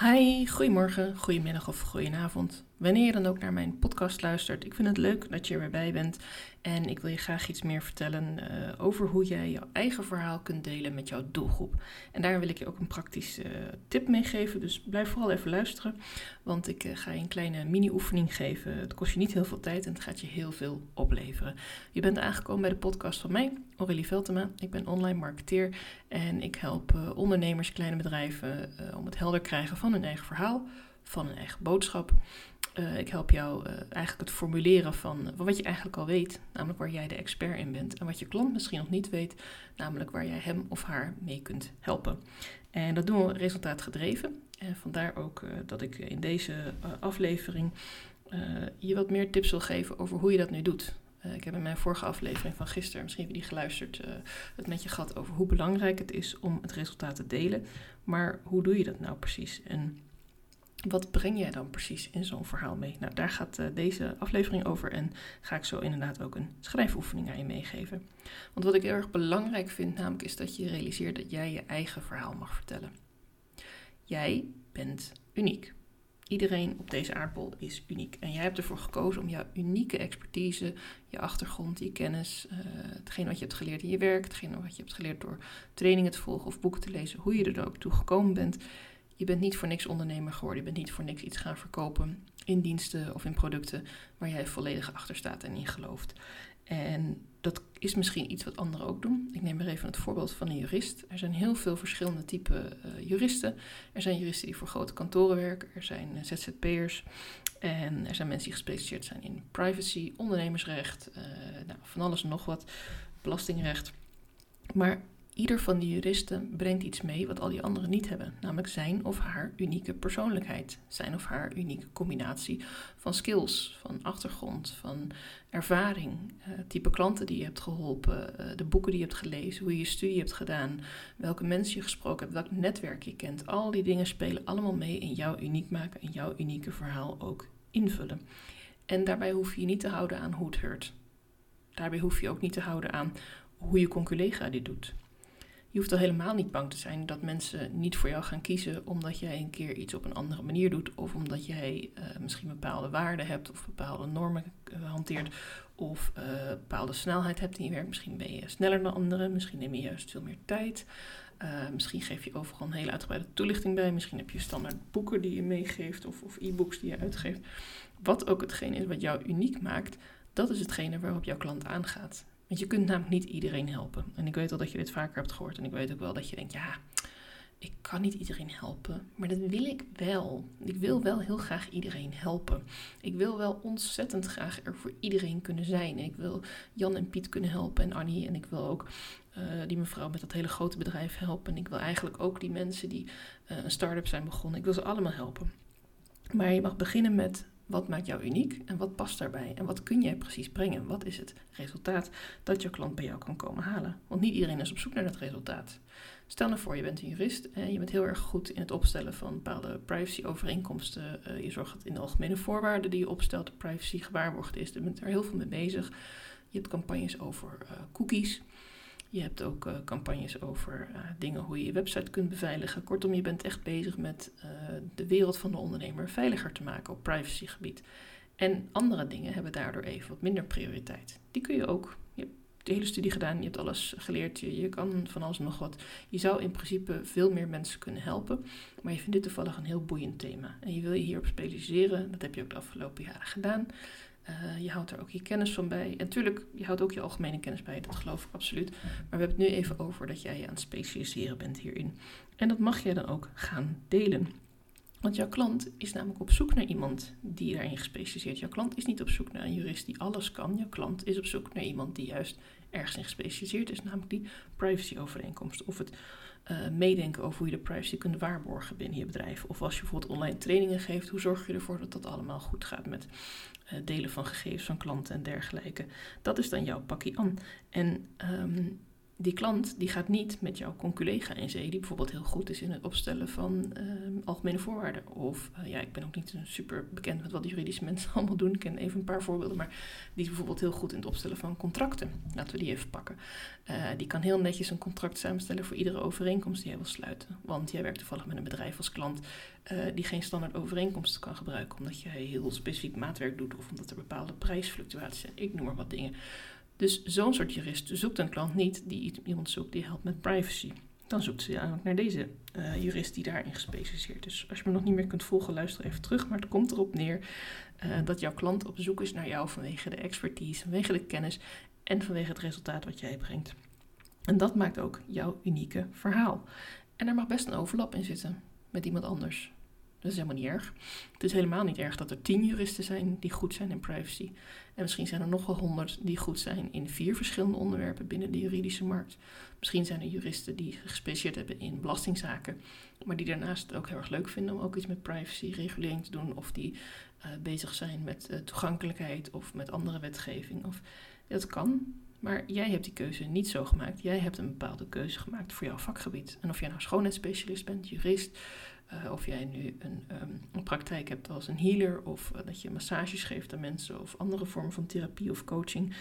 Hi, goedemorgen, goedemiddag of goedenavond. Wanneer je dan ook naar mijn podcast luistert, ik vind het leuk dat je er weer bij bent. En ik wil je graag iets meer vertellen uh, over hoe jij jouw eigen verhaal kunt delen met jouw doelgroep. En daar wil ik je ook een praktische uh, tip mee geven. Dus blijf vooral even luisteren, want ik uh, ga je een kleine mini-oefening geven. Het kost je niet heel veel tijd en het gaat je heel veel opleveren. Je bent aangekomen bij de podcast van mij, Aurélie Veltema. Ik ben online marketeer en ik help ondernemers, kleine bedrijven om het helder krijgen van hun eigen verhaal, van hun eigen boodschap. Uh, ik help jou uh, eigenlijk het formuleren van, van wat je eigenlijk al weet, namelijk waar jij de expert in bent. En wat je klant misschien nog niet weet, namelijk waar jij hem of haar mee kunt helpen. En dat doen we resultaatgedreven. En vandaar ook dat ik in deze aflevering je wat meer tips wil geven over hoe je dat nu doet. ik heb in mijn vorige aflevering van gisteren, misschien heb je die geluisterd, het met je gehad over hoe belangrijk het is om het resultaat te delen. Maar hoe doe je dat nou precies? En wat breng jij dan precies in zo'n verhaal mee? Nou, daar gaat uh, deze aflevering over en ga ik zo inderdaad ook een schrijfoefening aan je meegeven. Want wat ik heel erg belangrijk vind, namelijk, is dat je realiseert dat jij je eigen verhaal mag vertellen. Jij bent uniek. Iedereen op deze aardbol is uniek. En jij hebt ervoor gekozen om jouw unieke expertise, je achtergrond, je kennis, uh, hetgeen wat je hebt geleerd in je werk, hetgeen wat je hebt geleerd door trainingen te volgen of boeken te lezen, hoe je er ook toe gekomen bent, je bent niet voor niks ondernemer geworden. Je bent niet voor niks iets gaan verkopen in diensten of in producten waar jij volledig achter staat en in gelooft. En dat is misschien iets wat anderen ook doen. Ik neem weer even het voorbeeld van een jurist. Er zijn heel veel verschillende type uh, juristen. Er zijn juristen die voor grote kantoren werken. Er zijn uh, ZZP'ers. En er zijn mensen die gespecialiseerd zijn in privacy, ondernemersrecht, uh, nou, van alles en nog wat, belastingrecht. Maar Ieder van die juristen brengt iets mee wat al die anderen niet hebben, namelijk zijn of haar unieke persoonlijkheid, zijn of haar unieke combinatie van skills, van achtergrond, van ervaring, uh, type klanten die je hebt geholpen, uh, de boeken die je hebt gelezen, hoe je je studie hebt gedaan, welke mensen je gesproken hebt, welk netwerk je kent. Al die dingen spelen allemaal mee in jouw uniek maken en jouw unieke verhaal ook invullen. En daarbij hoef je je niet te houden aan hoe het hoort. Daarbij hoef je ook niet te houden aan hoe je conculega dit doet. Je hoeft al helemaal niet bang te zijn dat mensen niet voor jou gaan kiezen omdat jij een keer iets op een andere manier doet. Of omdat jij uh, misschien bepaalde waarden hebt of bepaalde normen uh, hanteert. Of uh, bepaalde snelheid hebt in je werk. Misschien ben je sneller dan anderen. Misschien neem je juist veel meer tijd. misschien geef je overal een hele uitgebreide toelichting bij. Misschien heb je standaard boeken die je meegeeft of, of e-books die je uitgeeft. Wat ook hetgeen is wat jou uniek maakt, dat is hetgene waarop jouw klant aangaat. Want je kunt namelijk niet iedereen helpen. En ik weet wel dat je dit vaker hebt gehoord. En ik weet ook wel dat je denkt, ja, ik kan niet iedereen helpen. Maar dat wil ik wel. Ik wil wel heel graag iedereen helpen. Ik wil wel ontzettend graag er voor iedereen kunnen zijn. ik wil Jan en Piet kunnen helpen en Annie. En ik wil ook uh, die mevrouw met dat hele grote bedrijf helpen. En ik wil eigenlijk ook die mensen die uh, een start-up zijn begonnen. Ik wil ze allemaal helpen. Maar je mag beginnen met wat maakt jou uniek en wat past daarbij? En wat kun jij precies brengen? Wat is het resultaat dat je klant bij jou kan komen halen? Want niet iedereen is op zoek naar dat resultaat. Stel nou voor, je bent een jurist en je bent heel erg goed in het opstellen van bepaalde privacy-overeenkomsten. Uh, je zorgt dat in de algemene voorwaarden die je opstelt, de privacy gewaarborgd is. Je bent er heel veel mee bezig. Je hebt campagnes over uh, cookies. Je hebt ook uh, campagnes over uh, dingen hoe je je website kunt beveiligen. Kortom, je bent echt bezig met uh, de wereld van de ondernemer veiliger te maken op privacygebied. En andere dingen hebben daardoor even wat minder prioriteit. Die kun je ook. Je hebt de hele studie gedaan, je hebt alles geleerd, je, je kan van alles nog wat. Je zou in principe veel meer mensen kunnen helpen. Maar je vindt dit toevallig een heel boeiend thema. En je wil je hierop specialiseren. Dat heb je ook de afgelopen jaren gedaan. Uh, je houdt er ook je kennis van bij. En natuurlijk, je houdt ook je algemene kennis bij, dat geloof ik absoluut. Maar we hebben het nu even over dat jij je aan het specialiseren bent hierin. En dat mag jij dan ook gaan delen. Want jouw klant is namelijk op zoek naar iemand die daarin gespecialiseerd is. Jouw klant is niet op zoek naar een jurist die alles kan. Jouw klant is op zoek naar iemand die juist ergens in gespecialiseerd is, namelijk die privacy-overeenkomst. Of het uh, meedenken over hoe je de privacy kunt waarborgen binnen je bedrijf. Of als je bijvoorbeeld online trainingen geeft, hoe zorg je ervoor dat dat allemaal goed gaat met uh, delen van gegevens van klanten en dergelijke. Dat is dan jouw pakje aan. En um, die klant die gaat niet met jouw conculega in zee, die bijvoorbeeld heel goed is in het opstellen van ehm, algemene voorwaarden. Of eh, ja, ik ben ook niet super bekend met wat juridische mensen allemaal doen. Ik ken even een paar voorbeelden, maar die is bijvoorbeeld heel goed in het opstellen van contracten. Laten we die even pakken. Uh, die kan heel netjes een contract samenstellen voor iedere overeenkomst die jij wil sluiten. Want jij werkt toevallig met een bedrijf als klant uh, die geen standaard overeenkomsten kan gebruiken, omdat jij heel specifiek maatwerk doet of omdat er bepaalde prijsfluctuaties zijn. Ik noem maar wat dingen. Dus zo'n soort jurist zoekt een klant niet die iemand zoekt die helpt met privacy. Dan zoekt ze eigenlijk naar deze uh, jurist die daarin gespecialiseerd is. Als je me nog niet meer kunt volgen, luister even terug. Maar het komt erop neer uh, dat jouw klant op zoek is naar jou vanwege de expertise, vanwege de kennis en vanwege het resultaat wat jij brengt. En dat maakt ook jouw unieke verhaal. En er mag best een overlap in zitten met iemand anders. Dat is helemaal niet erg. Het is helemaal niet erg dat er tien juristen zijn die goed zijn in privacy. En misschien zijn er nog wel honderd die goed zijn in vier verschillende onderwerpen binnen de juridische markt. Misschien zijn er juristen die gespecialiseerd hebben in belastingzaken, maar die daarnaast het ook heel erg leuk vinden om ook iets met privacy, regulering te doen. Of die uh, bezig zijn met uh, toegankelijkheid of met andere wetgeving. Of, dat kan, maar jij hebt die keuze niet zo gemaakt. Jij hebt een bepaalde keuze gemaakt voor jouw vakgebied. En of jij nou schoonheidsspecialist bent, jurist, uh, of jij nu een, um, een, praktijk hebt als een healer, of uh, dat je massages geeft aan mensen, of andere vormen van therapie of coaching.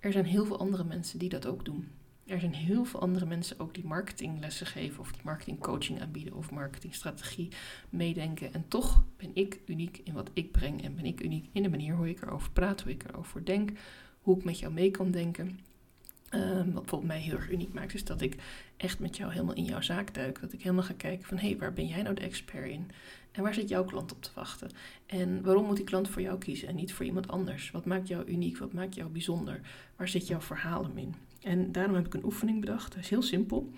Er zijn heel veel andere mensen die dat ook doen. Er zijn heel veel andere mensen ook die marketinglessen geven, of die marketingcoaching aanbieden, of marketingstrategie meedenken. En toch ben ik uniek in wat ik breng, en ben ik uniek in de manier hoe ik erover praat, hoe ik erover denk, hoe ik met jou mee kan denken. Um, wat bijvoorbeeld mij heel erg uniek maakt, is dat ik echt met jou helemaal in jouw zaak duik. Dat ik helemaal ga kijken van, hé, hey, waar ben jij nou de expert in? En waar zit jouw klant op te wachten? En waarom moet die klant voor jou kiezen en niet voor iemand anders? Wat maakt jou uniek? Wat maakt jou bijzonder? Waar zit jouw verhaal in? En daarom heb ik een oefening bedacht. Dat is heel simpel.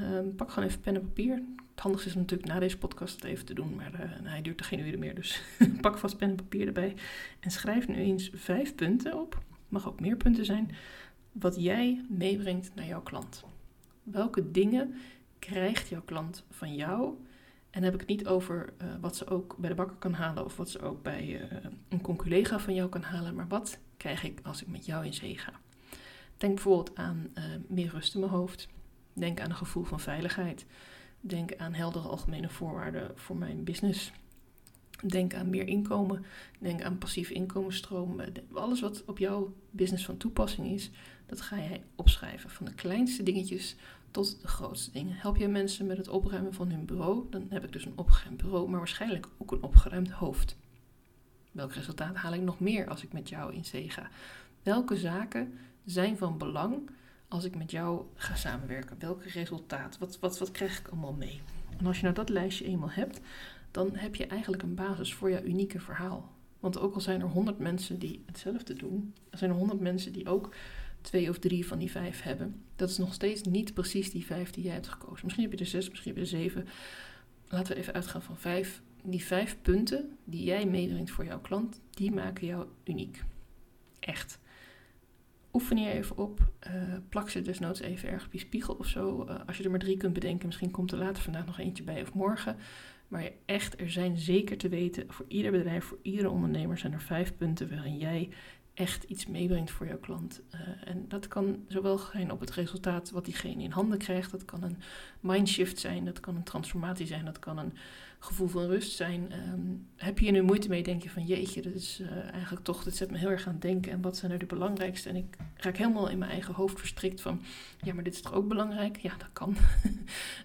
Um, pak gewoon even pen en papier. Het handigste is natuurlijk na deze podcast het even te doen, maar uh, nou, hij duurt er geen uren meer. Dus pak vast pen en papier erbij. En schrijf nu eens vijf punten op. Mag ook meer punten zijn wat jij meebrengt naar jouw klant. Welke dingen krijgt jouw klant van jou? En heb ik het niet over uh, wat ze ook bij de bakker kan halen of wat ze ook bij uh, een conculega van jou kan halen, maar wat krijg ik als ik met jou in zee ga? Denk bijvoorbeeld aan uh, meer rust in mijn hoofd. Denk aan een gevoel van veiligheid. Denk aan heldere algemene voorwaarden voor mijn business. Denk aan meer inkomen. Denk aan passief inkomensstroom. Alles wat op jouw business van toepassing is, dat ga jij opschrijven. Van de kleinste dingetjes tot de grootste dingen. Help je mensen met het opruimen van hun bureau, dan heb ik dus een opgeruimd bureau, maar waarschijnlijk ook een opgeruimd hoofd. Welk resultaat haal ik nog meer als ik met jou in zee ga? Welke zaken zijn van belang als ik met jou ga samenwerken? Welke resultaat? Wat, wat, wat krijg ik allemaal mee? En als je nou dat lijstje eenmaal hebt, dan heb je eigenlijk een basis voor jouw unieke verhaal. Want ook al zijn er honderd mensen die hetzelfde doen, er zijn er honderd mensen die ook twee of drie van die vijf hebben. Dat is nog steeds niet precies die vijf die jij hebt gekozen. Misschien heb je er zes, misschien heb je er zeven. Laten we even uitgaan van vijf. Die vijf punten die jij meebrengt voor jouw klant, die maken jou uniek. Echt. Oefen je even op. Uh, plak ze desnoods even ergens op je spiegel of zo. Uh, als je er maar drie kunt bedenken, misschien komt er later vandaag nog eentje bij of morgen. Maar echt, er zijn zeker te weten, voor ieder bedrijf, voor iedere ondernemer zijn er vijf punten waarin jij echt iets meebrengt voor jouw klant. Uh, en dat kan zowel zijn op het resultaat wat diegene in handen krijgt. Dat kan een mindshift zijn, dat kan een transformatie zijn, dat kan een gevoel van rust zijn. Um, heb je nu moeite mee, denk je van jeetje, dat is uh, eigenlijk toch, dit zet me heel erg aan het denken. En wat zijn er de belangrijkste? En ik raak helemaal in mijn eigen hoofd verstrikt van, ja, maar dit is toch ook belangrijk? Ja, dat kan.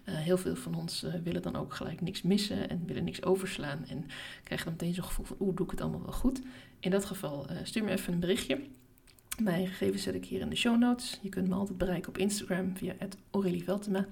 uh, heel veel van ons uh, willen dan ook gelijk niks missen en willen niks overslaan. En krijgen dan meteen zo'n gevoel van, oeh, doe ik het allemaal wel goed? In dat geval stuur me even een berichtje. Mijn gegevens zet ik hier in de show notes. Je kunt me altijd bereiken op Instagram via Aurélie Veltema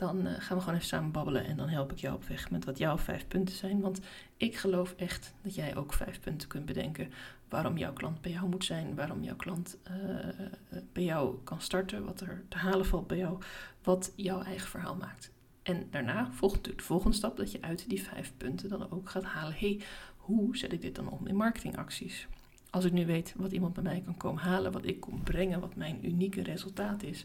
dan uh, gaan we gewoon even samen babbelen en dan help ik jou op weg met wat jouw vijf punten zijn. Want ik geloof echt dat jij ook vijf punten kunt bedenken waarom jouw klant bij jou moet zijn, waarom jouw klant uh, bij jou kan starten, wat er te halen valt bij jou, wat jouw eigen verhaal maakt. En daarna volgt natuurlijk de volgende stap dat je uit die vijf punten dan ook gaat halen. hey, hoe zet ik dit dan om in marketingacties? Als ik nu weet wat iemand bij mij kan komen halen, wat ik kom brengen, wat mijn unieke resultaat is,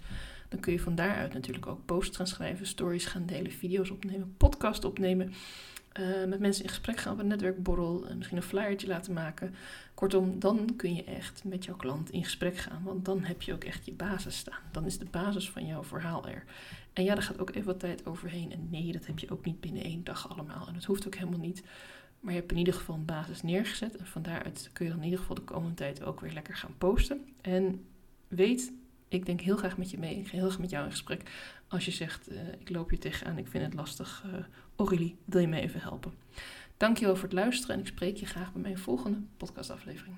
dan kun je van daaruit natuurlijk ook posts gaan schrijven, stories gaan delen, video's opnemen, podcast opnemen. uh, met mensen in gesprek gaan op een netwerkborrel, uh, misschien een flyertje laten maken. Kortom, dan kun je echt met jouw klant in gesprek gaan, want dan heb je ook echt je basis staan. Dan is de basis van jouw verhaal er. En ja, daar gaat ook even wat tijd overheen. En nee, dat heb je ook niet binnen één dag allemaal. En dat hoeft ook helemaal niet. Maar je hebt in ieder geval een basis neergezet. En van daaruit kun je dan in ieder geval de komende tijd ook weer lekker gaan posten. En weet, ik denk heel graag met je mee. Ik ga heel graag met jou in gesprek. Als je zegt, uh, ik loop hier tegenaan, ik vind het lastig. Uh, Aurélie, wil je me even helpen? Dankjewel voor het luisteren en ik spreek je graag bij mijn volgende podcastaflevering.